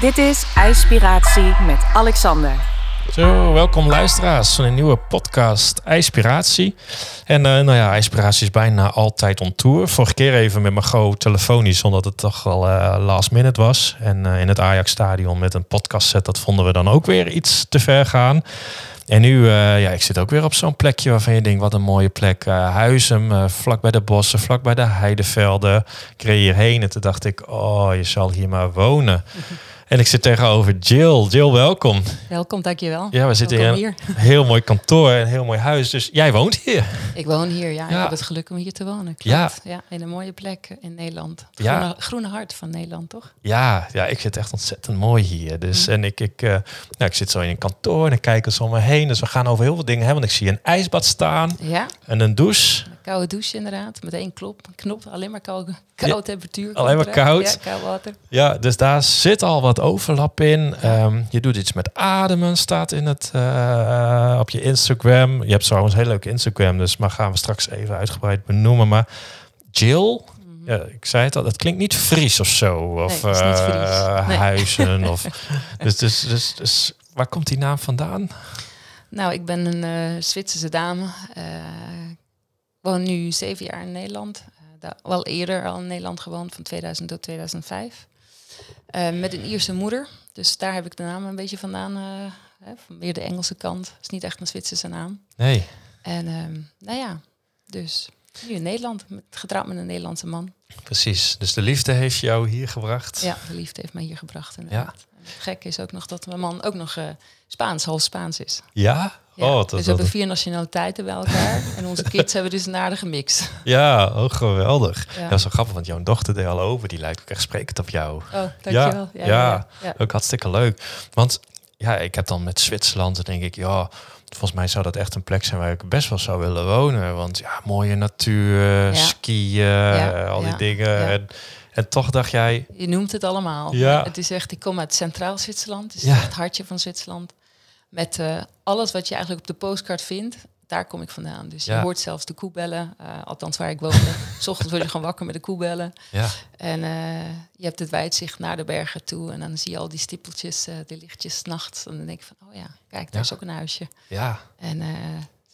Dit is IJspiratie met Alexander. Zo, welkom luisteraars van een nieuwe podcast IJspiratie. En uh, nou ja, IJspiratie is bijna altijd on tour. Vorige keer even met Margot telefonisch, omdat het toch wel uh, last minute was. En uh, in het Ajax-stadion met een podcast set, dat vonden we dan ook weer iets te ver gaan. En nu, ja, ik zit ook weer op zo'n plekje waarvan je denkt, wat een mooie plek. Uh, Huizen, uh, vlak bij de bossen, vlak bij de heidevelden. Ik reed hierheen en toen dacht ik, oh, je zal hier maar wonen. En ik zit tegenover Jill. Jill, welkom. Welkom, dankjewel. Ja, we zitten welkom in een heel mooi kantoor, een heel mooi huis. Dus jij woont hier. Ik woon hier, ja. ja. Ik heb het geluk om hier te wonen. Klopt. Ja. ja. In een mooie plek in Nederland. Het groene, ja. groene hart van Nederland, toch? Ja, ja, ik het echt ontzettend mooi hier. Dus mm. en ik, ik, uh, nou, ik zit zo in een kantoor en ik kijk eens om me heen. Dus we gaan over heel veel dingen hebben. Want ik zie een ijsbad staan ja. en een douche. Koude douche inderdaad. Met één klop, knop, alleen maar koude, koude ja. temperatuur. Alleen maar koud. Ja, koud water. Ja, dus daar zit al wat overlap in. Um, je doet iets met ademen, staat in het, uh, op je Instagram. Je hebt trouwens een heel leuk Instagram, dus maar gaan we straks even uitgebreid benoemen. Maar Jill, ja, ik zei het al, dat klinkt niet Fries of zo. Of nee, uh, nee. huizen. of, dus, dus, dus, dus waar komt die naam vandaan? Nou, ik ben een uh, Zwitserse dame. Uh, woon nu zeven jaar in Nederland. Uh, wel eerder al in Nederland gewoond, van 2000 tot 2005. met een Ierse moeder. Dus daar heb ik de naam een beetje vandaan. Hè, van meer de Engelse kant. is niet echt een Zwitserse naam. Nee. En um, nou ja, dus nu in Nederland, met, getrouwd met een Nederlandse man. Precies, dus de liefde heeft jou hier gebracht? Ja, de liefde heeft mij hier gebracht inderdaad. Ja. En het gek is ook nog dat mijn man ook nog Spaans, half Spaans is. Ja? Ja. Oh, dat, dus we hebben vier nationaliteiten bij elkaar. en onze kids hebben dus een aardige mix. Ja, oh, geweldig. Ja. Dat is wel grappig, want jouw dochter deed al over. Die lijkt ook echt sprekend op jou. Oh, dankjewel. Ja, ja, ja, ja, ook hartstikke leuk. Want ja, ik heb dan met Zwitserland, dan denk ik, ja volgens mij zou dat echt een plek zijn waar ik best wel zou willen wonen. Want ja, mooie natuur, ja. skiën, ja, al die dingen. En, en, toch dacht jij... Je noemt het allemaal. Ja. Het is echt, ik kom uit Centraal Zwitserland. Het is het hartje van Zwitserland. Met uh, alles wat je eigenlijk op de postcard vindt. Daar kom ik vandaan. Dus je hoort zelfs de koebellen. Uh, althans, waar ik woonde. S ochtends word je gewoon wakker met de koebellen. Ja. En uh, je hebt het weidzicht naar de bergen toe. En dan zie je al die stippeltjes, die lichtjes nachts. En dan denk ik van, oh ja, kijk, daar is ook een huisje. Ja. En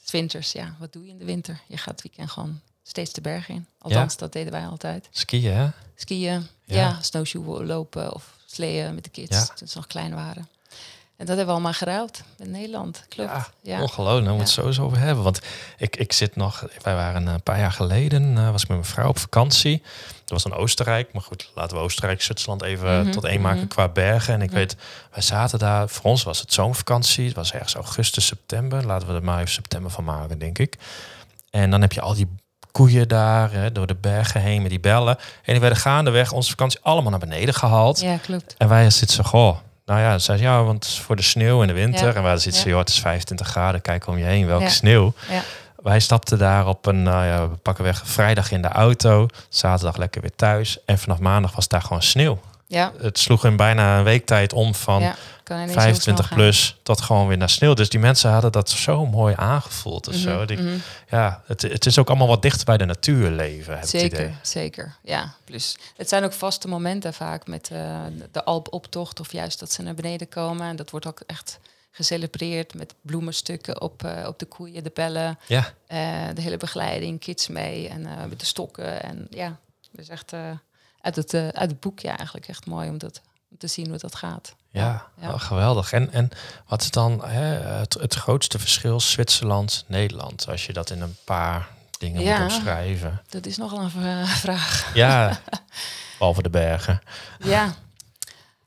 het winters, ja, wat doe je in de winter? Je gaat het weekend gewoon steeds de bergen in. Althans, dat deden wij altijd. Skiën, hè? Skiën, ja. snowshoe lopen of sleeën met de kids, toen ze nog klein waren. En dat hebben we allemaal geruild in Nederland. Klopt. Ja, ja. ongelooflijk. Nou, we het sowieso over hebben. Want ik, ik zit nog, wij waren een paar jaar geleden, uh, was ik met mijn vrouw op vakantie. Dat was in Oostenrijk. Maar goed, laten we Oostenrijk, Zwitserland even mm -hmm. tot één maken mm -hmm. qua bergen. En ik weet, wij zaten daar, voor ons was het zomervakantie. Het was ergens augustus, september. Laten we er maar even september van maken, denk ik. En dan heb je al die koeien daar, hè, door de bergen heen met die bellen. En die werden gaandeweg onze vakantie allemaal naar beneden gehaald. Ja, klopt. En wij zitten zo, goh, nou ja, zei ja, want het is voor de sneeuw in de winter. Ja. En wij zitten ja. joh, het is 25 graden, kijk om je heen, welke sneeuw. Ja. Wij stapten daar op een, nou ja, we pakken weg vrijdag in de auto, zaterdag lekker weer thuis. En vanaf maandag was daar gewoon sneeuw. Ja, Het sloeg in bijna een week tijd om van ja. Kan ineens heel 25 snel gaan. plus tot gewoon weer naar sneeuw. Dus die mensen hadden dat zo mooi aangevoeld. of zo. Die, Mhm. Ja, het, het is ook allemaal wat dichter bij de natuur leven, heb Zeker, idee. zeker. Ja, plus het zijn ook vaste momenten vaak met eh, de Alpoptocht of juist dat ze naar beneden komen. En dat wordt ook echt gecelebreerd met bloemenstukken op, eh, op de koeien, de bellen, Ja, eh, de hele begeleiding, kids mee en met de stokken. En ja, dus echt uit, het, eh, uit het boek ja, eigenlijk echt mooi om, dat, om te zien hoe dat gaat. ja, Ja. oh, geweldig. En, en wat is dan hè, het, het grootste verschil Zwitserland-Nederland? Als je dat in een paar dingen Ja. moet opschrijven. Dat is nogal een vra- vraag. Ja, behalve de bergen. Ja.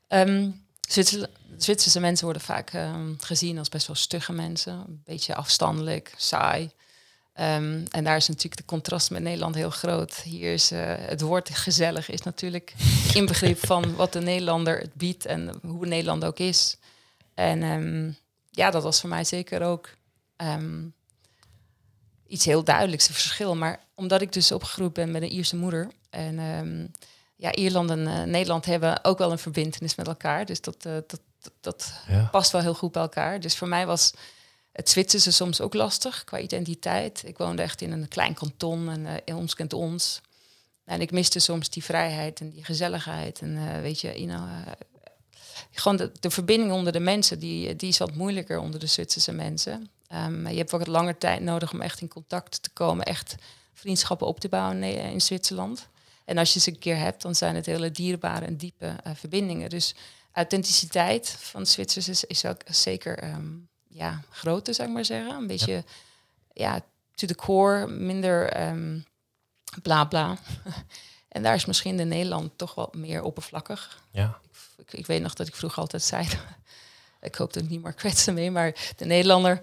Ehm, Zwitser- Zwitserse mensen worden vaak ehm, gezien als best wel stugge mensen. Een beetje afstandelijk, saai. Ehm, en daar is natuurlijk de contrast met Nederland heel groot. Hier is eh, het woord gezellig is natuurlijk inbegrip van wat de Nederlander het biedt en hoe een Nederlander ook is. En ehm, ja, dat was voor mij zeker ook ehm, iets heel duidelijks, een verschil. Maar omdat ik dus opgegroeid ben met een Ierse moeder en ja, Ierland en eh, Nederland hebben ook wel een verbindenis met elkaar. Dus dat, eh, dat, dat, dat Ja. past wel heel goed bij elkaar. Dus voor mij was het Zwitserse soms ook lastig qua identiteit. Ik woonde echt in een klein kanton en eh, ons kent ons. En ik miste soms die vrijheid en die gezelligheid. En eh, weet je, know, eh, gewoon de, de verbinding onder de mensen, die, die is wat moeilijker onder de Zwitserse mensen. Um, je hebt wat langer tijd nodig om echt in contact te komen, echt vriendschappen op te bouwen in, in Zwitserland. En als je ze een keer hebt, dan zijn het hele dierbare en diepe uh, verbindingen. Dus authenticiteit van Zwitsers is, is ook zeker um, ja, groter, zou ik maar zeggen. Een beetje ja. ja to the core, minder um, bla bla. en daar is misschien de Nederland toch wat meer oppervlakkig. Ja. Ik, ik, weet nog dat ik vroeger altijd zei, ik hoop dat ik niet meer kwetsen mee, maar de Nederlander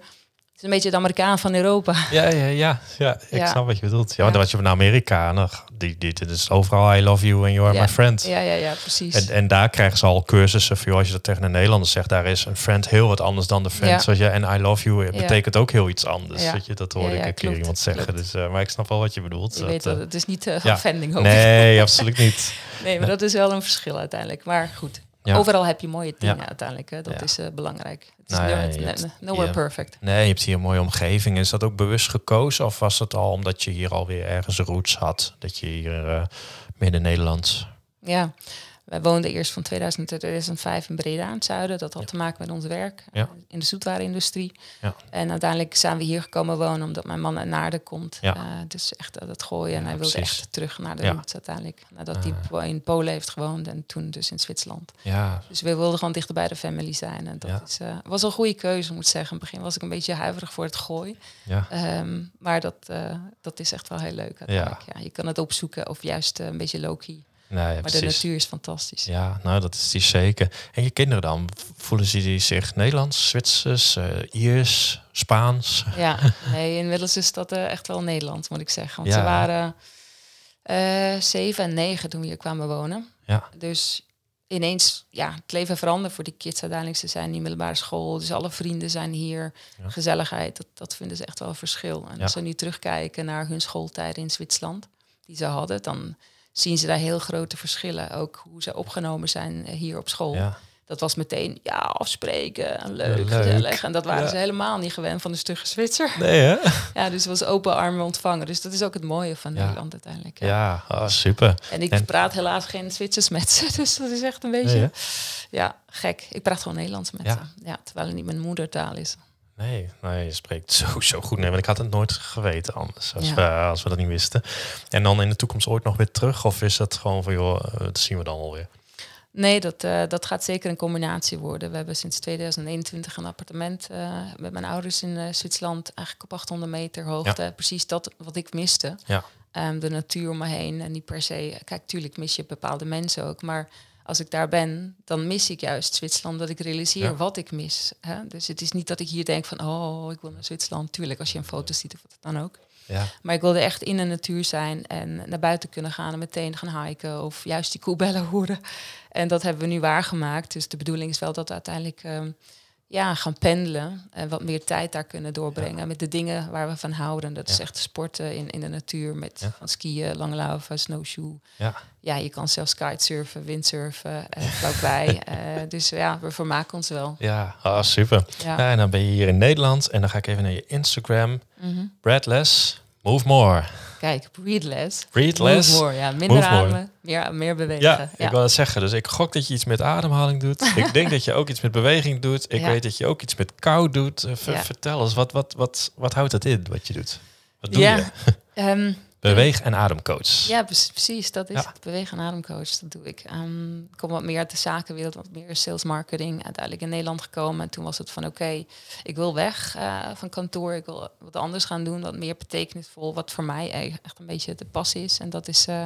is een beetje de Amerikaan van Europa. Ja, ja, ja. ja ik ja. snap wat je bedoelt. Ja, want ja. wat je van Amerikanen, die, die, dit is overal I love you and you are my friend. Ja, ja, ja, precies. En, en daar krijgen ze al cursussen voor, als je dat tegen een Nederlander zegt, daar is een friend heel wat anders dan de friend. Zoals je en I love you betekent ook heel iets anders. Weet je, dat hoorde Ja, ik een keer klopt, iemand zeggen. klopt. Dus, uh, maar ik snap wel wat je bedoelt. Je weet eh, dat het is niet uh, offending. Nee, absoluut niet. Nee, maar dat is wel een verschil uiteindelijk. Maar goed, Ja. overal heb je mooie dingen Ja. uiteindelijk. Hè. Dat Ja. is eh, belangrijk. Het is Nou no- hebt- nowhere ja. perfect. Nee, je hebt hier een mooie omgeving. Is dat ook bewust gekozen? Of was het al omdat je hier alweer ergens roots had? Dat je hier eh, midden Nederlands... Ja, wij woonden eerst van 2000 tot 2005 in Breda, in het zuiden. Dat had Ja. te maken met ons werk Ja. eh, in de zoetwarenindustrie. Ja. En uiteindelijk zijn we hier gekomen wonen omdat mijn man uit Naarden komt. Eh, dus echt uh, dat gooien. En hij wilde precies. echt terug naar de roots uiteindelijk. Nadat Ah. hij in Polen heeft gewoond en toen dus in Zwitserland. Ja, Dus we wilden gewoon dichter bij de family zijn. En dat is, eh, was een goede keuze, moet ik zeggen. In het begin was ik een beetje huiverig voor het gooi. ja. Ehm, maar dat, dat is echt wel heel leuk uiteindelijk. Ja. je kan het opzoeken of juist een beetje low-key. Nee, ja, Maar de natuur is fantastisch. Ja, nou, dat is die zeker. En je kinderen dan? Voelen ze die zich Nederlands, Zwitsers, eh Iers, Spaans? Ja, nee, inmiddels is dat eh, echt wel Nederland, moet ik zeggen. Want Ja. ze waren eh, zeven en negen toen we hier kwamen wonen. Ja. Dus ineens, ja, het leven veranderde voor die kids uiteindelijk. Ze zijn in die middelbare school, dus alle vrienden zijn hier. Ja. Gezelligheid, dat, dat vinden ze echt wel een verschil. En Ja. als ze nu terugkijken naar hun schooltijden in Zwitserland, die ze hadden, dan zien ze daar heel grote verschillen. Ook hoe ze opgenomen zijn eh, hier op school. Ja, Dat was meteen, ja, afspreken, en leuk, Ja, leuk. gezellig. En dat waren Ja. ze helemaal niet gewend van de stugge Zwitser. nee hè? Ja, dus het was open armen ontvangen. Dus dat is ook het mooie van. Nederland uiteindelijk. Ja. Oh, super. En ik En- praat helaas geen Zwitsers met ze. Dus dat is echt een beetje, Nee, ja, gek. Ik praat gewoon Nederlands met ze. Ja, terwijl het niet mijn moedertaal is. Nee, nee, je spreekt zo, zo goed. Nee, want ik had het nooit geweten anders, als, Ja. we, als we dat niet wisten. En dan in de toekomst ooit nog weer terug? Of is dat gewoon van, joh, eh, dat zien we dan alweer? Nee, dat, eh, dat gaat zeker een combinatie worden. We hebben sinds 2021 een appartement eh, met mijn ouders in Zwitserland. Eigenlijk op 800 meter hoogte. Precies dat wat ik miste. Ja. Ehm, de natuur om me heen en niet per se... Kijk, tuurlijk mis je bepaalde mensen ook. Maar als ik daar ben, dan mis ik juist Zwitserland. Dat ik realiseer Ja. wat ik mis. Hè? Dus het is niet dat ik hier denk van... Oh, ik wil naar Zwitserland. Tuurlijk, als je een foto ziet of wat dan ook. Ja, Maar ik wilde echt in de natuur zijn en naar buiten kunnen gaan en meteen gaan hiken of juist die koebellen horen. En dat hebben we nu waargemaakt. Dus de bedoeling is wel dat uiteindelijk ehm, ja, gaan pendelen en wat meer tijd daar kunnen doorbrengen met de dingen waar we van houden. Dat is echt sporten in, in de natuur met Ja. van skiën, langlaufen, snowshoe. ja. Ja, je kan zelfs kitesurfen, windsurfen, uh, vlakbij. Eh, dus ja, we vermaken ons wel. ja oh, super. En dan ben je hier in Nederland. En dan ga ik even naar je Instagram. Mhm. Breadless, move more. Kijk, breathe less. Breathe Move less. more, ja. Minder Move more. ademen, meer, meer bewegen. Ja, ik wil het zeggen. Dus ik gok dat je iets met ademhaling doet. ik denk dat je ook iets met beweging doet. Ik Ja. weet dat je ook iets met kou doet. Eh, ver-. Vertel eens, wat, wat, wat, wat houdt dat in, wat je doet? Wat doe je? Ehm, Beweeg- en ademcoach. Ja, pre- precies. Dat is Ja. het. Bewegen en ademcoach. Dat doe ik. Ehm, ik kom wat meer uit de zakenwereld, wat meer sales marketing. Uiteindelijk in Nederland gekomen. En toen was het van oké, ik wil weg eh, van kantoor. Ik wil wat anders gaan doen. Wat meer betekenisvol. Wat voor mij e- echt een beetje de passie is. En dat is... eh,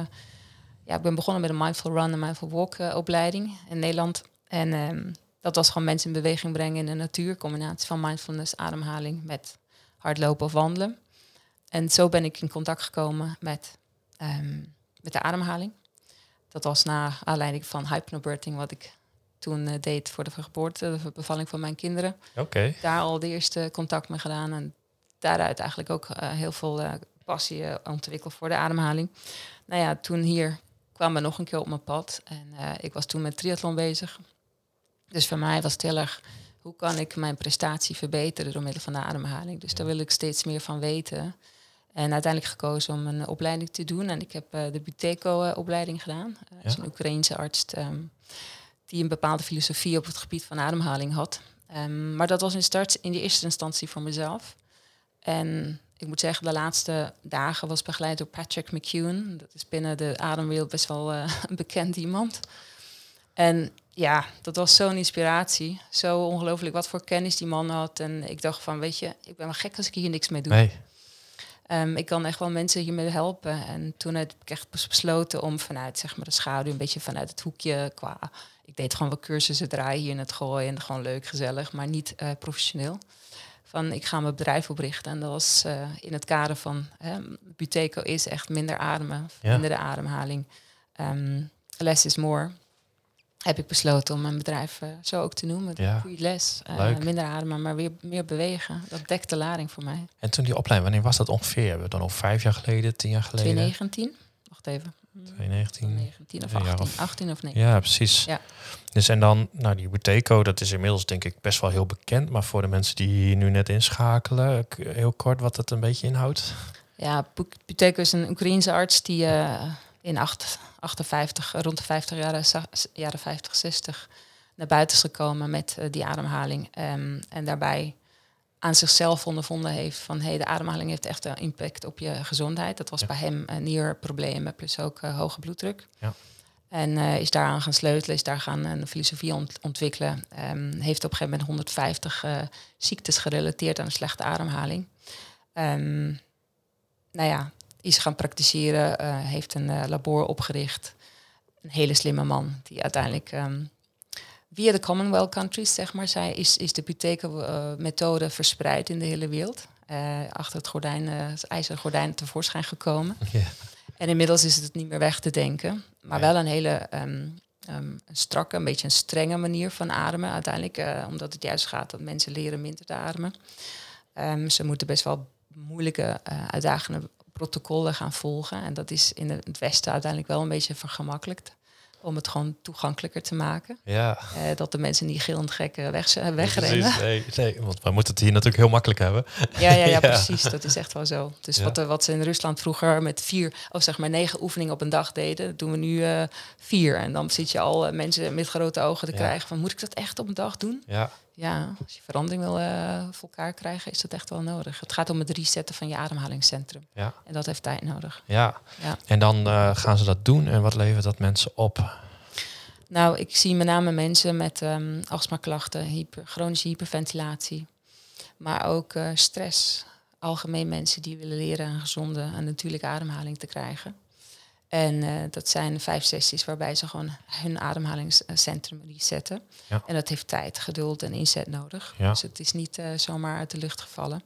ja, ik ben begonnen met een Mindful Run en Mindful Walk eh, opleiding in Nederland. En ehm, dat was gewoon mensen in beweging brengen in de natuur. Combinatie van mindfulness, ademhaling met hardlopen of wandelen. En zo ben ik in contact gekomen met, ehm, met de ademhaling. Dat was na aanleiding van hypnobirthing, wat ik toen eh, deed voor de geboorte, de bevalling van mijn kinderen. Oké. Daar al de eerste contact mee gedaan en daaruit eigenlijk ook eh, heel veel eh, passie ontwikkeld voor de ademhaling. Nou ja, toen hier kwam er nog een keer op mijn pad en ik was toen met triathlon bezig. Dus voor mij was het heel erg, hoe kan ik mijn prestatie verbeteren door middel van de ademhaling? Dus daar wil ik steeds meer van weten. En uiteindelijk gekozen om een opleiding te doen. En ik heb eh, de Buteco-opleiding gedaan. Ja. Dat is een Oekraïense arts. ehm, die een bepaalde filosofie op het gebied van ademhaling had. Ehm, maar dat was in, start, in de eerste instantie voor mezelf. En ik moet zeggen, de laatste dagen was begeleid door Patrick McEwen. Dat is binnen de ademwereld best wel uh, een bekend iemand. En ja, dat was zo'n inspiratie. Zo ongelooflijk wat voor kennis die man had. En ik dacht van, weet je, ik ben wel gek als ik hier niks mee doe. Nee. Ehm, ik kan echt wel mensen hiermee helpen. En toen heb ik echt besloten om vanuit zeg maar, de schaduw, een beetje vanuit het hoekje qua. Ik deed gewoon wel cursussen draaien hier in het gooien en gewoon leuk, gezellig, maar niet uh, professioneel. Van ik ga mijn bedrijf oprichten. En dat was uh, in het kader van hè, Buteco is echt minder ademen, Ja. minder de ademhaling. Ehm, less is more. Heb ik besloten om mijn bedrijf eh, zo ook te noemen. Ja. Goede les. Eh, minder ademen, maar weer meer bewegen. Dat dekt de lading voor mij. En toen die opleiding, wanneer was dat ongeveer? Hebben we dan al vijf jaar geleden, tien jaar geleden? 2019? Wacht even. 2019. 19 of Een jaar 18, of- 18 of nee. Ja, precies. Ja. Dus en dan, nou die Buteco, dat is inmiddels denk ik best wel heel bekend. Maar voor de mensen die nu net inschakelen, heel kort wat het een beetje inhoudt. Ja, Bu- Buteco is een Oekraïense arts die eh, in acht- 58, rond de 50 jaren, jaren 50, 60 naar buiten is gekomen met eh, die ademhaling. Ehm, en daarbij aan zichzelf ondervonden heeft van hey, de ademhaling heeft echt een impact op je gezondheid. Dat was Ja. bij hem uh, nierproblemen plus ook eh, hoge bloeddruk. Ja. En eh, is daaraan gaan sleutelen, is daar gaan een filosofie ont- ontwikkelen. Ehm, heeft op een gegeven moment 150 eh, ziektes gerelateerd aan een slechte ademhaling. Ehm, nou ja, is gaan praktiseren, eh, heeft een eh, labor opgericht. Een hele slimme man die uiteindelijk ehm, via de Commonwealth countries, zeg maar, zij is, is de Buteco-methode verspreid in de hele wereld. Eh, achter het, gordijn, het ijzeren gordijn tevoorschijn gekomen. En inmiddels is het niet meer weg te denken. Maar Ja. wel een hele ehm, ehm, strakke, een beetje een strenge manier van ademen. Uiteindelijk, omdat het juist gaat dat mensen leren minder te ademen. Ze moeten best wel moeilijke, eh, uitdagende protocollen gaan volgen. En dat is in het Westen uiteindelijk wel een beetje vergemakkelijkt. Om het gewoon toegankelijker te maken. Ja, Eh, dat de mensen die gillend gek eh, weg, wegrennen. precies. Nee, nee, want we moeten het hier natuurlijk heel makkelijk hebben. Ja, ja, ja, Ja. precies. Dat is echt wel zo. Dus Ja. wat, wat ze in Rusland vroeger met vier, of zeg maar negen oefeningen op een dag deden, dat doen we nu eh, vier. En dan zit je al eh, mensen met grote ogen te krijgen van, moet ik dat echt op een dag doen? Ja, Ja, als je verandering wil eh, voor elkaar krijgen, is dat echt wel nodig. Het gaat om het resetten van je ademhalingscentrum. ja, En dat heeft tijd nodig. ja. Ja. En dan eh, gaan ze dat doen en wat levert dat mensen op? Nou, ik zie met name mensen met ehm astmaklachten, hyper, chronische hyperventilatie, maar ook eh, stress. Algemeen mensen die willen leren een gezonde en natuurlijke ademhaling te krijgen. En eh, dat zijn vijf sessies waarbij ze gewoon hun ademhalingscentrum resetten. Ja. En dat heeft tijd, geduld en inzet nodig. Ja. Dus het is niet eh, zomaar uit de lucht gevallen.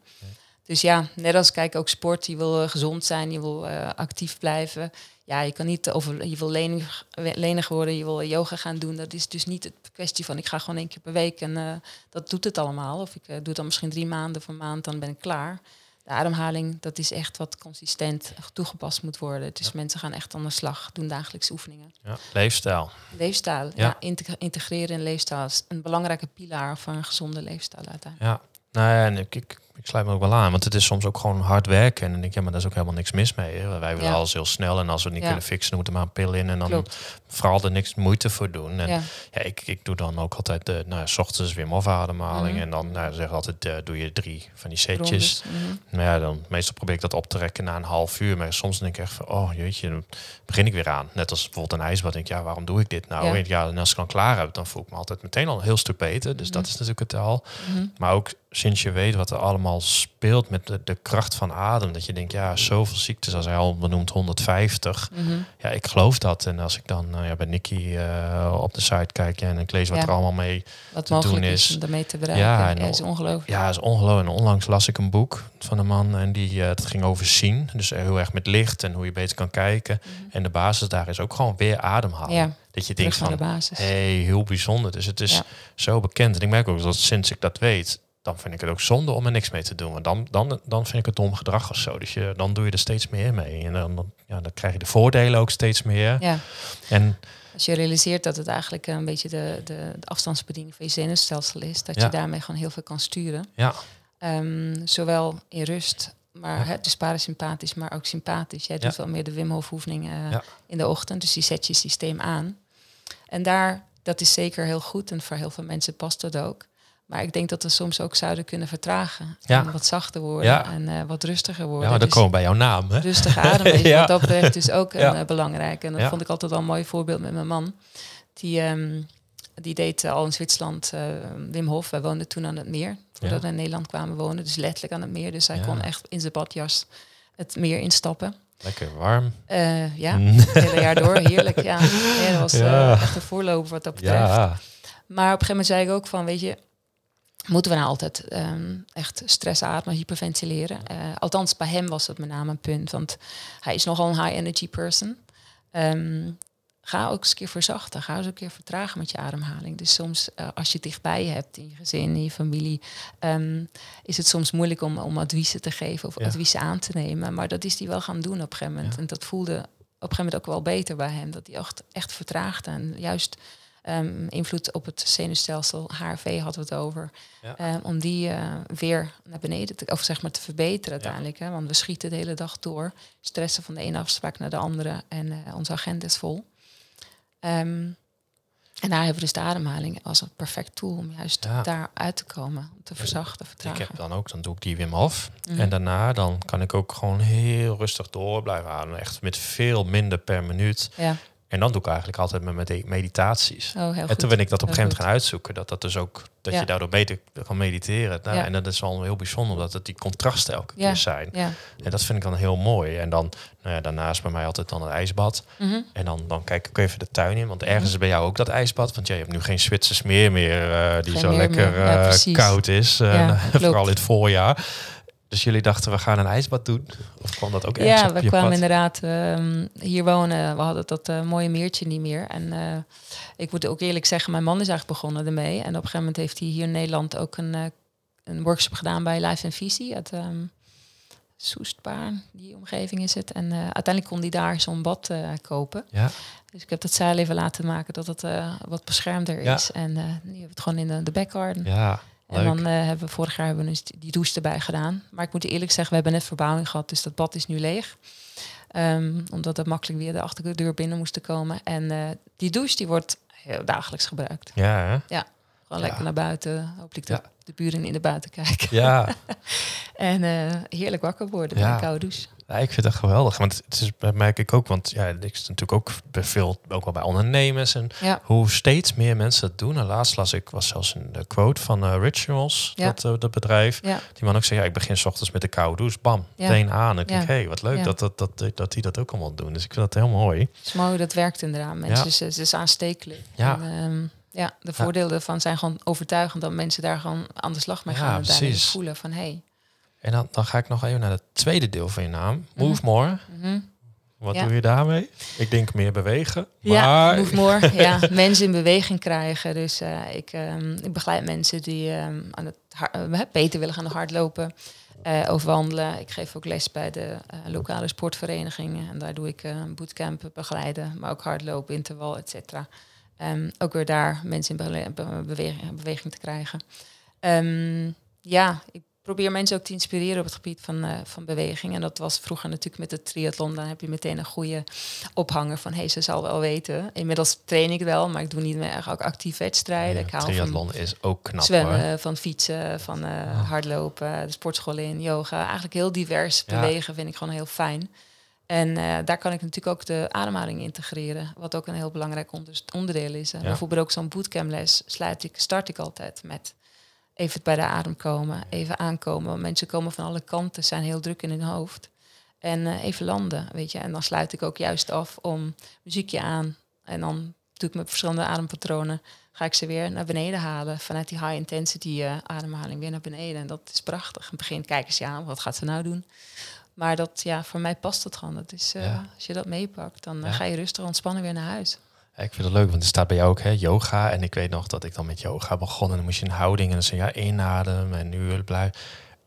Dus ja, net als kijk ook sport, je wil eh, gezond zijn, je wil actief blijven. Ja, je kan niet over, je wil lenig, lenig worden, je wil yoga gaan doen. Dat is dus niet het kwestie van ik ga gewoon één keer per week en dat doet het allemaal. Of ik doe het dan misschien drie maanden of een maand, dan ben ik klaar. De ademhaling, dat is echt wat consistent toegepast moet worden. Dus mensen gaan echt aan de slag, doen dagelijkse oefeningen. Ja, leefstijl. Leefstijl, Ja. ja. integ- integreren in leefstijl is een belangrijke pilaar voor een gezonde leefstijl uiteindelijk. Ja, nou ja, en ik, ik, ik sluit me ook wel aan, want het is soms ook gewoon hard werken. En dan denk ik, ja, maar daar is ook helemaal niks mis mee. Hè. Wij willen Ja. alles heel snel en als we het niet Ja. kunnen fixen, moeten we maar een pil in en dan Klopt. vooral er niks moeite voor doen. En ja. Ja, ik, ik doe dan ook altijd de, nou, s ochtends weer Hof ademhaling Mhm. en dan nou, zeg altijd eh, doe je drie van die setjes. rondes. Mhm. Nou ja, dan meestal probeer ik dat op te rekken na een half uur. Maar soms denk ik echt van, oh jeetje, dan begin ik weer aan. Net als bijvoorbeeld een ijsbad. Denk ik, ja, waarom doe ik dit nou? Ja. En als ik dan klaar heb, dan voel ik me altijd meteen al een heel stuk beter. Dus dat Mhm. is natuurlijk het al. Maar ook sinds je weet wat er allemaal speelt met de, de kracht van adem. Dat je denkt, ja, zoveel ziektes, als hij al benoemt 150. Mhm. Ja, ik geloof dat. En als ik dan nou ja, bij Nicky eh, op de site kijk ja, en ik lees wat Ja. er allemaal mee Wat te doen is daarmee te bereiken. Ja, is ongelooflijk. ja, is ongelooflijk. En onlangs las ik een boek van een man en die eh dat ging over zien. Dus eh, heel erg met licht en hoe je beter kan kijken. En de basis daar is ook gewoon weer ademhalen. Ja, dat je denkt van, hey, heel bijzonder. Dus het is Ja. zo bekend. En ik merk ook dat sinds ik dat weet, dan vind ik het ook zonde om er niks mee te doen. Want dan, dan, dan vind ik het dom gedrag of zo. Dus je, dan doe je er steeds meer mee. En dan, dan, ja, dan krijg je de voordelen ook steeds meer. Ja, En als je realiseert dat het eigenlijk een beetje de, de, de afstandsbediening van je zenuwstelsel is, dat Ja. je daarmee gewoon heel veel kan sturen. ja, Ehm, zowel in rust, maar Ja. het dus parasympathisch, maar ook sympathisch. Jij doet wel meer de Wim Hof oefening eh, in de ochtend, dus die zet je systeem aan. En daar dat is zeker heel goed en voor heel veel mensen past dat ook. Maar ik denk dat we soms ook zouden kunnen vertragen. Ja. En wat zachter worden Ja. en eh, wat rustiger worden. Ja, maar dan Dus komen bij jouw naam. Hè? rustig ademen is Ja. wat dat betreft dus ook een, eh, belangrijk. En dat vond ik altijd wel een mooi voorbeeld met mijn man. Die, ehm, die deed al in Zwitserland eh, Wim Hof. Wij woonden toen aan het meer. Voordat we in Nederland kwamen wonen. Dus letterlijk aan het meer. Dus hij kon echt in zijn badjas het meer instappen. Lekker warm. Eh, ja, het hele jaar door. Heerlijk, ja. dat was echt een voorloper wat dat betreft. Ja, Maar op een gegeven moment zei ik ook van, weet je, moeten we nou altijd ehm, echt stress ademen, hyperventileren? Eh, althans, bij hem was dat met name een punt, want hij is nogal een high energy person. Ehm, ga ook eens een keer verzachten, ga eens een keer vertragen met je ademhaling. Dus soms, eh, als je het dichtbij je hebt in je gezin, in je familie, ehm, is het soms moeilijk om, om adviezen te geven of Ja. adviezen aan te nemen. Maar dat is hij wel gaan doen op een gegeven moment. Ja. En dat voelde op een gegeven moment ook wel beter bij hem, dat hij echt, echt vertraagde en juist ehm, invloed op het zenuwstelsel, HRV hadden we het over. Ja. Ehm, om die eh, weer naar beneden te, of zeg maar te verbeteren uiteindelijk. Hè? Want we schieten de hele dag door. Stressen van de ene afspraak naar de andere. En eh, onze agenda is vol. Ehm, en daar hebben we dus de ademhaling als een perfect tool om juist Ja. daar uit te komen. Om te verzachten, ik vertragen. heb dan ook, dan doe ik die Wim Hof. Mhm. En daarna dan kan ik ook gewoon heel rustig door blijven ademen. Echt met veel minder per minuut. Ja, En dan doe ik eigenlijk altijd met mijn meditaties. oh, heel en goed. toen ben ik dat op een gegeven moment gaan uitzoeken. Dat dat dus ook, dat Ja. je daardoor beter kan mediteren. Nou, Ja. En dat is wel heel bijzonder, omdat het die contrasten elke Ja. keer zijn. En dat vind ik dan heel mooi. En dan, nou ja, daarnaast bij mij altijd dan het ijsbad. Mhm. En dan, dan kijk ik even de tuin in. Want ergens is bij jou ook dat ijsbad. Want jij hebt nu geen Zwitsers meer meer eh, die Geen zo meer lekker meer. Eh, koud is. eh, vooral in het voorjaar. Dus jullie dachten, we gaan een ijsbad doen? Of kwam dat ook ergens Ja, we kwamen pad? inderdaad ehm, hier wonen. We hadden dat eh, mooie meertje niet meer. En eh, ik moet ook eerlijk zeggen, mijn man is eigenlijk begonnen ermee. En op een gegeven moment heeft hij hier in Nederland ook een, eh, een workshop gedaan bij Life and Visie. Uit ehm Soestbaan, die omgeving is het. En uiteindelijk kon hij daar zo'n bad kopen. Ja, Dus ik heb dat zeil even laten maken dat het wat beschermder Ja. is. En nu hebben we het gewoon in de, de backgarden. ja, En leuk. dan eh, hebben we vorig jaar hebben we dus die douche erbij gedaan. Maar ik moet eerlijk zeggen, we hebben net verbouwing gehad, dus dat bad is nu leeg. Ehm, omdat het makkelijk weer de achterdeur binnen moest komen. En eh, die douche die wordt heel dagelijks gebruikt. Ja, hè? Gewoon Ja. lekker naar buiten. Hopelijk de, Ja. de buren in de buiten kijken. ja. En eh, heerlijk wakker worden Ja. bij een koude douche. Ja, ik vind het geweldig. Want het is, dat merk ik ook. Want ja, ik zit natuurlijk ook bij veel, ook wel bij ondernemers. En Ja. hoe steeds meer mensen dat doen. En laatst las ik, was zelfs een quote van eh, Rituals, Ja. dat, eh, dat bedrijf. Die man ook zei, ja, ik begin 's ochtends met de koude douche. Bam, meteen aan. En ik denk, hé, hey, wat leuk dat, dat, dat, dat die dat ook allemaal doen. Dus ik vind dat heel mooi. het is mooi hoe dat werkt inderdaad. Mensen, ze is aanstekelijk. Ja. En, ehm, ja, de voordelen ervan zijn gewoon overtuigend dat mensen daar gewoon aan de slag mee gaan. en daarin voelen van, hé, hey, En dan, dan ga ik nog even naar het tweede deel van je naam. Move More. mhm. Wat Ja. doe je daarmee? Ik denk meer bewegen. Ja, Maar move more. ja, mensen in beweging krijgen. Dus eh, ik, ehm, ik begeleid mensen die ehm, aan het har- eh, beter willen gaan hardlopen eh of wandelen. Ik geef ook les bij de lokale sportverenigingen. En daar doe ik bootcampen begeleiden, maar ook hardlopen, interval, et cetera. Ehm, ook weer daar mensen in be- beweging, beweging te krijgen. Ja, ik probeer mensen ook te inspireren op het gebied van, eh, van beweging. En dat was vroeger natuurlijk met de triathlon. Dan heb je meteen een goede ophangen van... hé, hey, ze zal wel weten. Inmiddels train ik wel, maar ik doe niet meer ook actief wedstrijden. Ja, ik hou van triathlon is ook knap zwemmen, hoor. van fietsen, van eh, hardlopen, de sportschool in, yoga. Eigenlijk heel divers Ja. bewegen vind ik gewoon heel fijn. En eh, daar kan ik natuurlijk ook de ademhaling integreren, wat ook een heel belangrijk onder- onderdeel is. Ja. Bijvoorbeeld ook zo'n bootcamples sluit ik, start ik altijd met even bij de adem komen, even aankomen. Mensen komen van alle kanten, zijn heel druk in hun hoofd. En eh, even landen, weet je. En dan sluit ik ook juist af om muziekje aan. En dan doe ik met verschillende adempatronen ga ik ze weer naar beneden halen. Vanuit die high intensity eh, ademhaling weer naar beneden. En dat is prachtig. In het begin kijken ze aan, wat gaat ze nou doen? Maar dat, ja, voor mij past het gewoon. Dat is, eh, Ja. Als je dat meepakt, dan Ja. ga je rustig ontspannen weer naar huis. Ik vind het leuk, want er staat bij jou ook hè, yoga. En ik weet nog dat ik dan met yoga begon. En dan moest je een houding. En dan zei ja, inademen en nu blijf.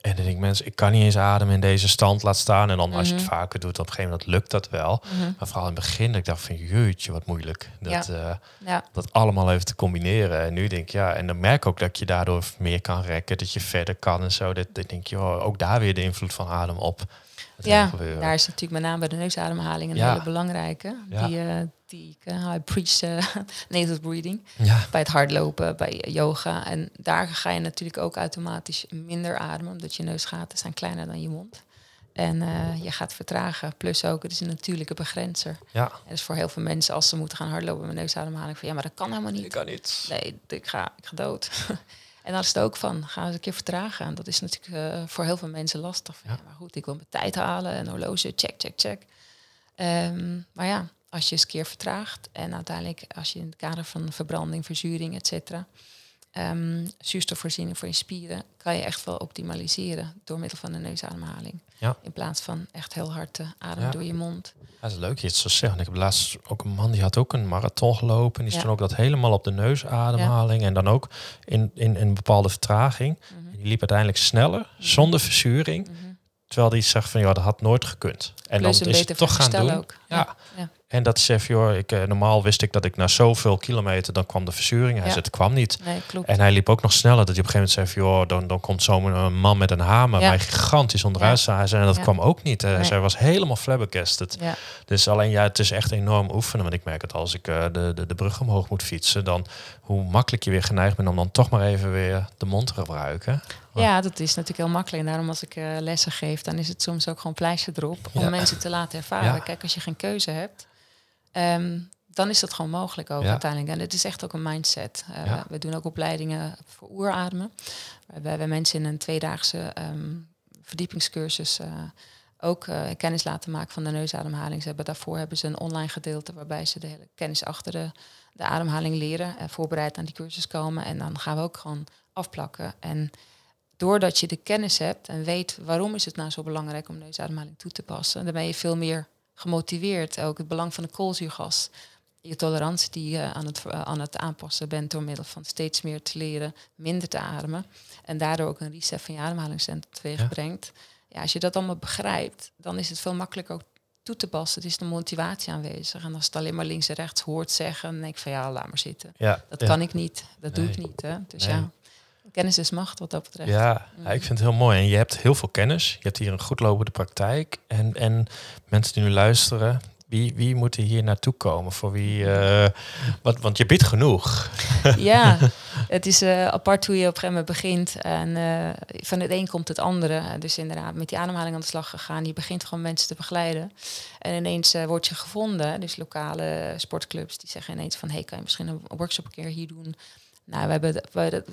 En dan denk ik, mensen, ik kan niet eens ademen in deze stand laat staan. En dan als je het Mhm. vaker doet, op een gegeven moment lukt dat wel. Maar vooral in het begin, dat ik dacht van, jeetje, wat moeilijk. Dat, eh, Ja, dat allemaal even te combineren. En nu denk ik, ja, en dan merk ik ook dat je daardoor meer kan rekken. Dat je verder kan en zo. Dat, dat denk je, joh, ook daar weer de invloed van adem op. Ja daar is natuurlijk met name bij de neusademhaling een Ja. hele belangrijke. Ja. Die, eh, uh, I preach uh, nasal breathing. Ja. Bij het hardlopen, bij yoga. En daar ga je natuurlijk ook automatisch minder ademen, omdat je neusgaten zijn kleiner dan je mond. En uh, je gaat vertragen. Plus ook, het is een natuurlijke begrenzer. Ja. En dus voor heel veel mensen, als ze moeten gaan hardlopen met neusademhaling, van ja, maar dat kan helemaal niet. Ik kan niet. Nee, ik ga, ik ga dood. en dan is het ook van, ga eens een keer vertragen. En dat is natuurlijk uh, voor heel veel mensen lastig. Van, Ja. ja, maar goed, ik wil mijn tijd halen en horloge, check, check, check. Ehm, maar ja, als je eens een keer vertraagt en uiteindelijk als je in het kader van verbranding, verzuring, et cetera, ehm, zuurstofvoorziening voor je spieren, kan je echt wel optimaliseren door middel van de neusademhaling. Ja. In plaats van echt heel hard te ademen Ja. door je mond. Ja, dat is leuk je het zo zegt. Want Ik heb laatst ook een man die had ook een marathon gelopen. En die Ja. stond ook dat helemaal op de neusademhaling. En dan ook in, in, in een bepaalde vertraging. Mhm. En die liep uiteindelijk sneller, zonder verzuring. Mhm. Terwijl die zegt van ja, dat had nooit gekund. En Plus dan is het toch gaan doen. ook. Ja. ja. En dat zegt joh, ik, eh, normaal wist ik dat ik na zoveel kilometer, dan kwam de verzuring. Hij Ja. zei, het kwam niet. Nee, klopt. En hij liep ook nog sneller. Dat hij op een gegeven moment zei joh, dan, dan komt zo'n een man met een hamer Ja. mij gigantisch onderuit staan. Hij zei, en dat kwam ook niet. Eh, Nee. Zij was helemaal flabbergasted. Dus alleen ja, het is echt enorm oefenen. Want ik merk het als ik eh, de, de, de brug omhoog moet fietsen, dan hoe makkelijk je weer geneigd bent om dan toch maar even weer de mond te gebruiken. Ja, dat is natuurlijk heel makkelijk. En daarom als ik eh, lessen geef, dan is het soms ook gewoon pleister erop om Ja. mensen te laten ervaren. Ja. Kijk, als je geen keuze hebt, ehm, dan is dat gewoon mogelijk ook Ja. uiteindelijk. En het is echt ook een mindset. Eh, Ja. we, we doen ook opleidingen voor oerademen. We hebben mensen in een tweedaagse ehm, verdiepingscursus eh, ook eh, kennis laten maken van de neusademhaling. Ze hebben, daarvoor hebben ze een online gedeelte waarbij ze de hele kennis achter de, de ademhaling leren en voorbereid aan die cursus komen. En dan gaan we ook gewoon afplakken. En doordat je de kennis hebt en weet waarom is het nou zo belangrijk om neusademhaling toe te passen, dan ben je veel meer gemotiveerd. Ook het belang van de koolzuurgas. Je tolerantie die je aan het, eh, aan het aanpassen bent door middel van steeds meer te leren, minder te ademen. En daardoor ook een reset van je ademhalingscentrum teweeg brengt. Ja, als je dat allemaal begrijpt, dan is het veel makkelijker ook toe te passen. Het is de motivatie aanwezig. En als het alleen maar links en rechts hoort zeggen, dan denk ik van ja, laat maar zitten. Ja, Dat ja. kan ik niet. Dat doe ik niet. Hè? Dus Nee. ja, kennis is macht wat dat betreft. Ja, Mm. ja, ik vind het heel mooi. En je hebt heel veel kennis. Je hebt hier een goed lopende praktijk. En, en mensen die nu luisteren, wie, wie moeten hier naartoe komen? Voor wie, eh, wat, want je biedt genoeg. Ja, het is eh, apart hoe je op een gegeven moment begint. En eh, van het een komt het andere. Dus inderdaad, met die ademhaling aan de slag gegaan. Je begint gewoon mensen te begeleiden. En ineens word je gevonden. Dus lokale sportclubs die zeggen ineens van... hey, kan je misschien een workshop een keer hier doen? Nou, we hebben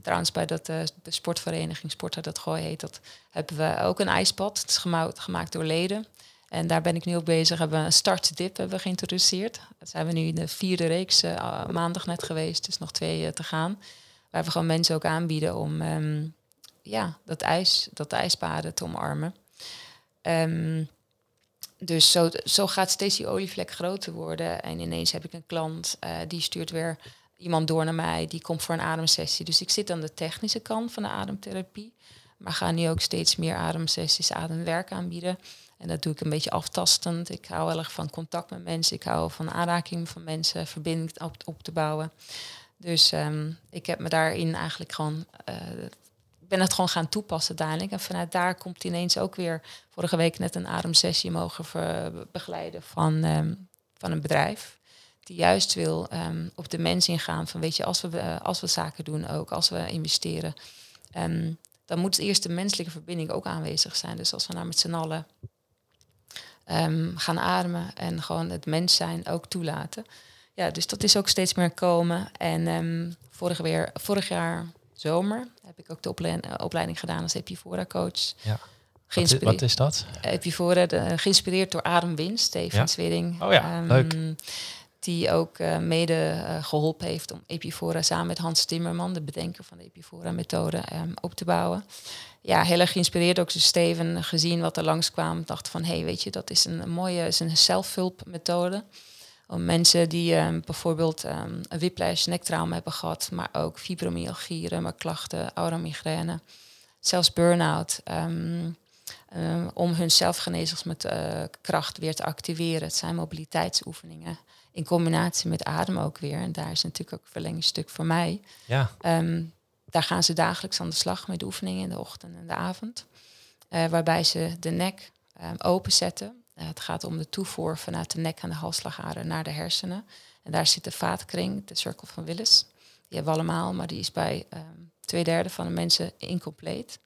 trouwens bij dat, eh, de sportvereniging Sporter dat Gooi heet dat... hebben we ook een ijspad. Het is gemaakt, door leden. En daar ben ik nu ook bezig. Hebben we een startdip hebben we geïntroduceerd. Dat zijn we nu in de vierde reeks, eh, maandag net geweest. Dus nog twee eh, te gaan. Waar we gewoon mensen ook aanbieden om ehm, ja, dat, ijs, dat ijsbaden te omarmen. Ehm, dus zo, zo gaat steeds die olievlek groter worden. En ineens heb ik een klant die stuurt weer iemand door naar mij. Die komt voor een ademsessie. Dus ik zit aan de technische kant van de ademtherapie. Maar ga nu ook steeds meer ademsessies, ademwerk aanbieden. En dat doe ik een beetje aftastend. Ik hou heel erg van contact met mensen. Ik hou van aanraking van mensen, verbinding op, op te bouwen. Dus ehm, ik heb me daarin eigenlijk gewoon, ik ben het gewoon gaan toepassen uiteindelijk. En vanuit daar komt ineens ook weer vorige week net een ademsessie mogen begeleiden van, ehm, van een bedrijf. Die juist wil ehm, op de mens ingaan van weet je, als we, eh, als we zaken doen ook, als we investeren. ehm, dan moet eerst de menselijke verbinding ook aanwezig zijn. Dus als we nou met z'n allen ehm, gaan ademen en gewoon het mens zijn ook toelaten. Ja, dus dat is ook steeds meer komen. En vorig, weer, vorig jaar zomer heb ik ook de ople- eh, opleiding gedaan als Epifora coach. Ja. Wat, is, Geïnspireerd, wat is dat? Epifora, de- geïnspireerd door Ademwinst, Steven Ja. Swering. Oh ja, leuk. Die ook eh, mede eh, geholpen heeft om Epifora samen met Hans Timmerman, de bedenker van de Epifora-methode, ehm, op te bouwen. Ja, heel erg geïnspireerd ook door Steven, gezien wat er langskwam. Dacht van, hé, hey, weet je, dat is een, mooie, is een zelfhulpmethode. Om mensen die ehm, bijvoorbeeld ehm, een whiplash, nektrauma hebben gehad, maar ook fibromyalgie, remmerklachten, auramigraine, zelfs burn-out, ehm, om hun zelfgenezingskracht weer te activeren. Het zijn mobiliteitsoefeningen in combinatie met adem ook weer. En daar is natuurlijk ook een verlengstuk voor mij. Ja, Ehm, daar gaan ze dagelijks aan de slag met oefeningen in de ochtend en de avond. Eh, waarbij ze de nek ehm, openzetten Eh, het gaat om de toevoer vanuit de nek en de halsslagader naar de hersenen. En daar zit de vaatkring, de cirkel van Willis. Die hebben we allemaal, maar die is bij twee derde van de mensen incompleet.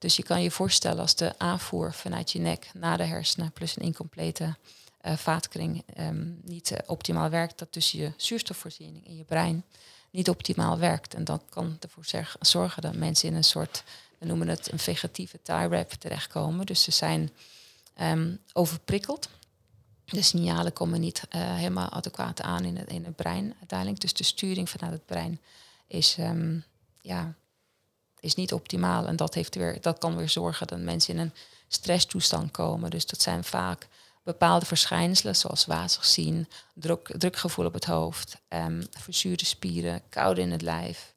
Dus je kan je voorstellen als de aanvoer vanuit je nek naar de hersenen plus een incomplete uh, vaatkring ehm, niet optimaal werkt, dat dus je zuurstofvoorziening in je brein niet optimaal werkt. En dat kan ervoor zorgen dat mensen in een soort, we noemen het een vegetieve tie wrap terechtkomen. Dus ze zijn um, overprikkeld. De signalen komen niet uh, helemaal adequaat aan in het, in het brein uiteindelijk. Dus de sturing vanuit het brein is, um, ja, is niet optimaal. En dat, heeft weer, dat kan weer zorgen dat mensen in een stresstoestand komen. Dus dat zijn vaak bepaalde verschijnselen, zoals wazig zien, druk, drukgevoel op het hoofd, um, verzuurde spieren, koude in het lijf,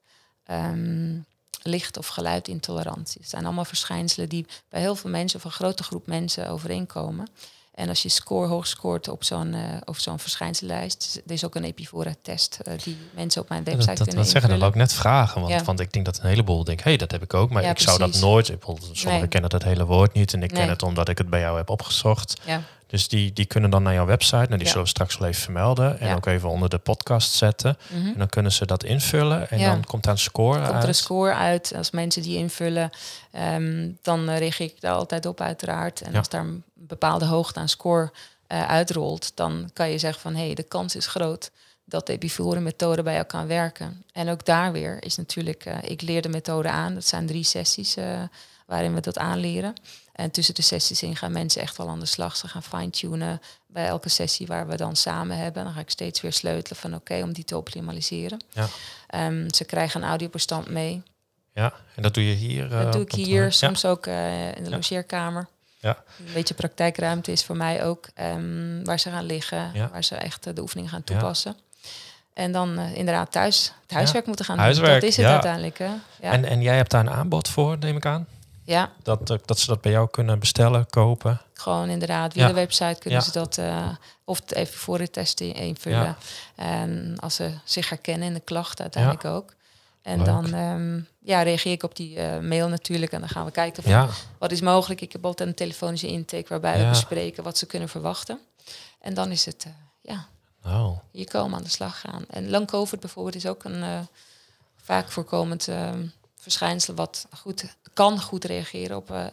um, licht- of geluidintolerantie. Het zijn allemaal verschijnselen die bij heel veel mensen of een grote groep mensen overeenkomen. En als je score hoog scoort op zo'n uh, zo'n verschijnsellijst, er is ook een Epifora-test uh, die mensen op mijn website dat, dat, kunnen dat zeggen, dat wil ik net vragen, want, ja. want ik denk dat een heleboel denk, hé, hey, dat heb ik ook, maar ja, ik zou dat nooit. Sommigen nee. kennen dat hele woord niet en ik Nee. ken het omdat ik het bij jou heb opgezocht. Dus die, die kunnen dan naar jouw website, nou, die Ja. zullen we straks wel even vermelden en Ja. ook even onder de podcast zetten. mhm. En dan kunnen ze dat invullen en Ja. dan komt daar een score komt er uit. een score uit. Als mensen die invullen, ehm, dan eh, reageer ik daar altijd op uiteraard. En als daar een bepaalde hoogte aan score eh, uitrolt, dan kan je zeggen van hé, hey, de kans is groot dat de methode bij jou kan werken. En ook daar weer is natuurlijk, eh, ik leer de methode aan. Dat zijn drie sessies waarin we dat aanleren. En tussen de sessies in gaan mensen echt wel aan de slag. Ze gaan fine-tunen bij elke sessie waar we dan samen hebben. Dan ga ik steeds weer sleutelen van oké, om die te optimaliseren. Ja. Ehm, ze krijgen een audiobestand mee. Ja, en dat doe je hier. eh, Dat doe op ik hier, Ja. soms ook eh, in de Ja. logeerkamer. Ja. Een beetje praktijkruimte is voor mij ook ehm, waar ze gaan liggen, Ja. waar ze echt eh, de oefening gaan Ja. toepassen. En dan eh, inderdaad thuis het huiswerk moeten gaan Huiswerk, doen. Dat is het ja. uiteindelijk. Hè? Ja. En, en jij hebt daar een aanbod voor, neem ik aan? Ja, Dat, eh, dat ze dat bij jou kunnen bestellen, kopen. gewoon inderdaad. Via Ja. de website kunnen Ja. ze dat eh, of het even voor de test in- invullen. En als ze zich herkennen in de klachten uiteindelijk ook. En Leuk. dan ehm, ja, reageer ik op die eh, mail natuurlijk. En dan gaan we kijken van wat is mogelijk. Ik heb altijd een telefonische intake waarbij we bespreken wat ze kunnen verwachten. En dan is het, ja, nou, hier komen aan de slag gaan. En long COVID bijvoorbeeld is ook een vaak voorkomend eh, verschijnsel wat goed kan goed reageren op. Ja?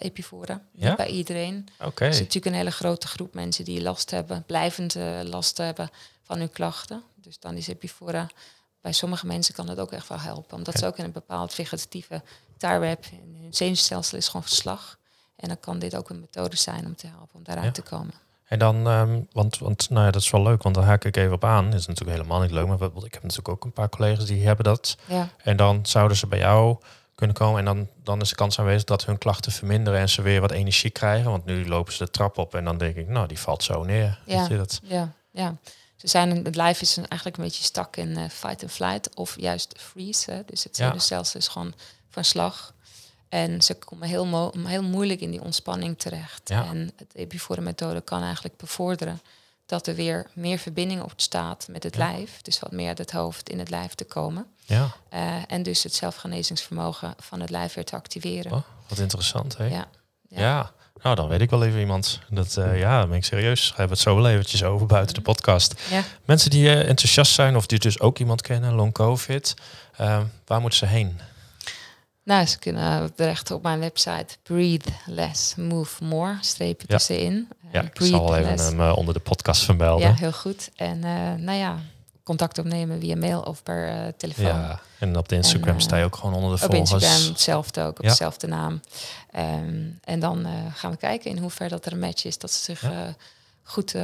Niet bij iedereen. oké. Er is natuurlijk een hele grote groep mensen die last hebben, blijvend eh, last hebben van hun klachten. Dus dan is epifora, bij sommige mensen kan dat ook echt wel helpen. Omdat ze ook in een bepaald vegetatieve tarweb, in hun zenuwstelsel is gewoon verslag. En dan kan dit ook een methode zijn om te helpen om daaruit Ja. te komen. En dan, ehm, want, want nou ja, dat is wel leuk, want dan haak ik even op aan. Dat is natuurlijk helemaal niet leuk, maar ik heb natuurlijk ook een paar collega's die hebben dat. Ja, En dan zouden ze bij jou kunnen komen en dan, dan is de kans aanwezig dat hun klachten verminderen en ze weer wat energie krijgen. Want nu lopen ze de trap op en dan denk ik, nou, die valt zo neer. Ja. Weet je, dat, ja, ja. Ze zijn, het lijf is eigenlijk een beetje stak in eh, fight and flight of juist freeze. Hè. Dus het Ja. is gewoon van slag. En ze komen heel, mo- heel moeilijk in die ontspanning terecht. Ja. En het epifore methode kan eigenlijk bevorderen dat er weer meer verbinding ontstaat met het Ja. lijf. Dus wat meer uit het hoofd in het lijf te komen. ja, Eh, en dus het zelfgenezingsvermogen van het lijf weer te activeren. Oh, wat interessant. Hè? Ja. Ja. Ja. nou dan weet ik wel even iemand. Dat, eh, ja, ben ik serieus. We het zo wel eventjes over buiten de podcast. Ja. Mensen die eh, enthousiast zijn of die dus ook iemand kennen, long covid, eh, waar moeten ze heen? Nou, ze kunnen terecht op mijn website breathe less, move more, strepen Ja. tussenin. Ja, Eh, ik zal wel even hem eh, onder de podcast vermelden. Ja, heel goed. En eh, nou ja, contact opnemen via mail of per telefoon. Ja, en op de Instagram En, sta je ook gewoon onder de Op volgers. Instagram hetzelfde ook, op Ja. dezelfde naam. Ehm, en dan gaan we kijken in hoeverre dat er een match is, dat ze zich Ja. goed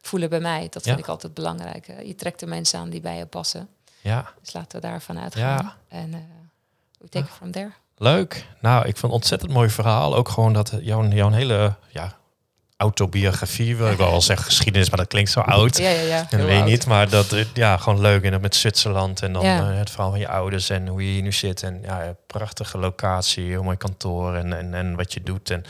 voelen bij mij. Dat vind ik altijd belangrijk. Je trekt de mensen aan die bij je passen. Ja, Dus laten we daarvan uitgaan. Ja. En we take it from there. leuk. Nou, ik vond het ontzettend mooi verhaal. Ook gewoon dat jouw, jouw hele ja, autobiografie, wil ik wel zeggen geschiedenis, maar dat klinkt zo oud. Ja, ja, ja. En weet oud. niet, maar dat ja, gewoon leuk. En dat met Zwitserland en dan Ja. eh, het verhaal van je ouders en hoe je hier nu zit. En ja, prachtige locatie, heel mooi kantoor en, en, en wat je doet. En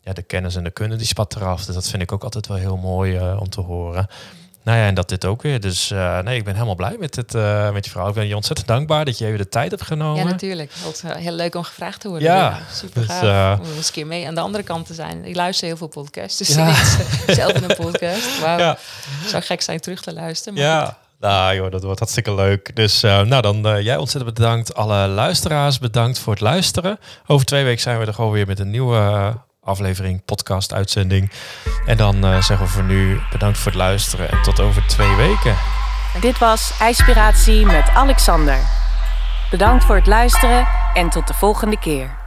ja, de kennis en de kunde die spat eraf. Dus dat vind ik ook altijd wel heel mooi eh, om te horen. Nou ja, en dat dit ook weer. Dus uh, nee, ik ben helemaal blij met, het, uh, met je vrouw. Ik ben je ontzettend dankbaar dat je even de tijd hebt genomen. Ja, natuurlijk. Het was heel leuk om gevraagd te worden. Ja, super dus, gaaf. om eens een keer mee aan de andere kant te zijn. Ik luister heel veel podcasts, dus ja. zelf in een podcast. Wauw. Ja. Zou gek zijn terug te luisteren. Maar ja. Nou joh, dat wordt hartstikke leuk. Dus nou dan jij ontzettend bedankt. Alle luisteraars bedankt voor het luisteren. Over twee weken zijn we er gewoon weer met een nieuwe aflevering, podcast, uitzending. En dan uh, zeggen we voor nu bedankt voor het luisteren en tot over twee weken. Dit was IJspiratie met Alexander. Bedankt voor het luisteren en tot de volgende keer.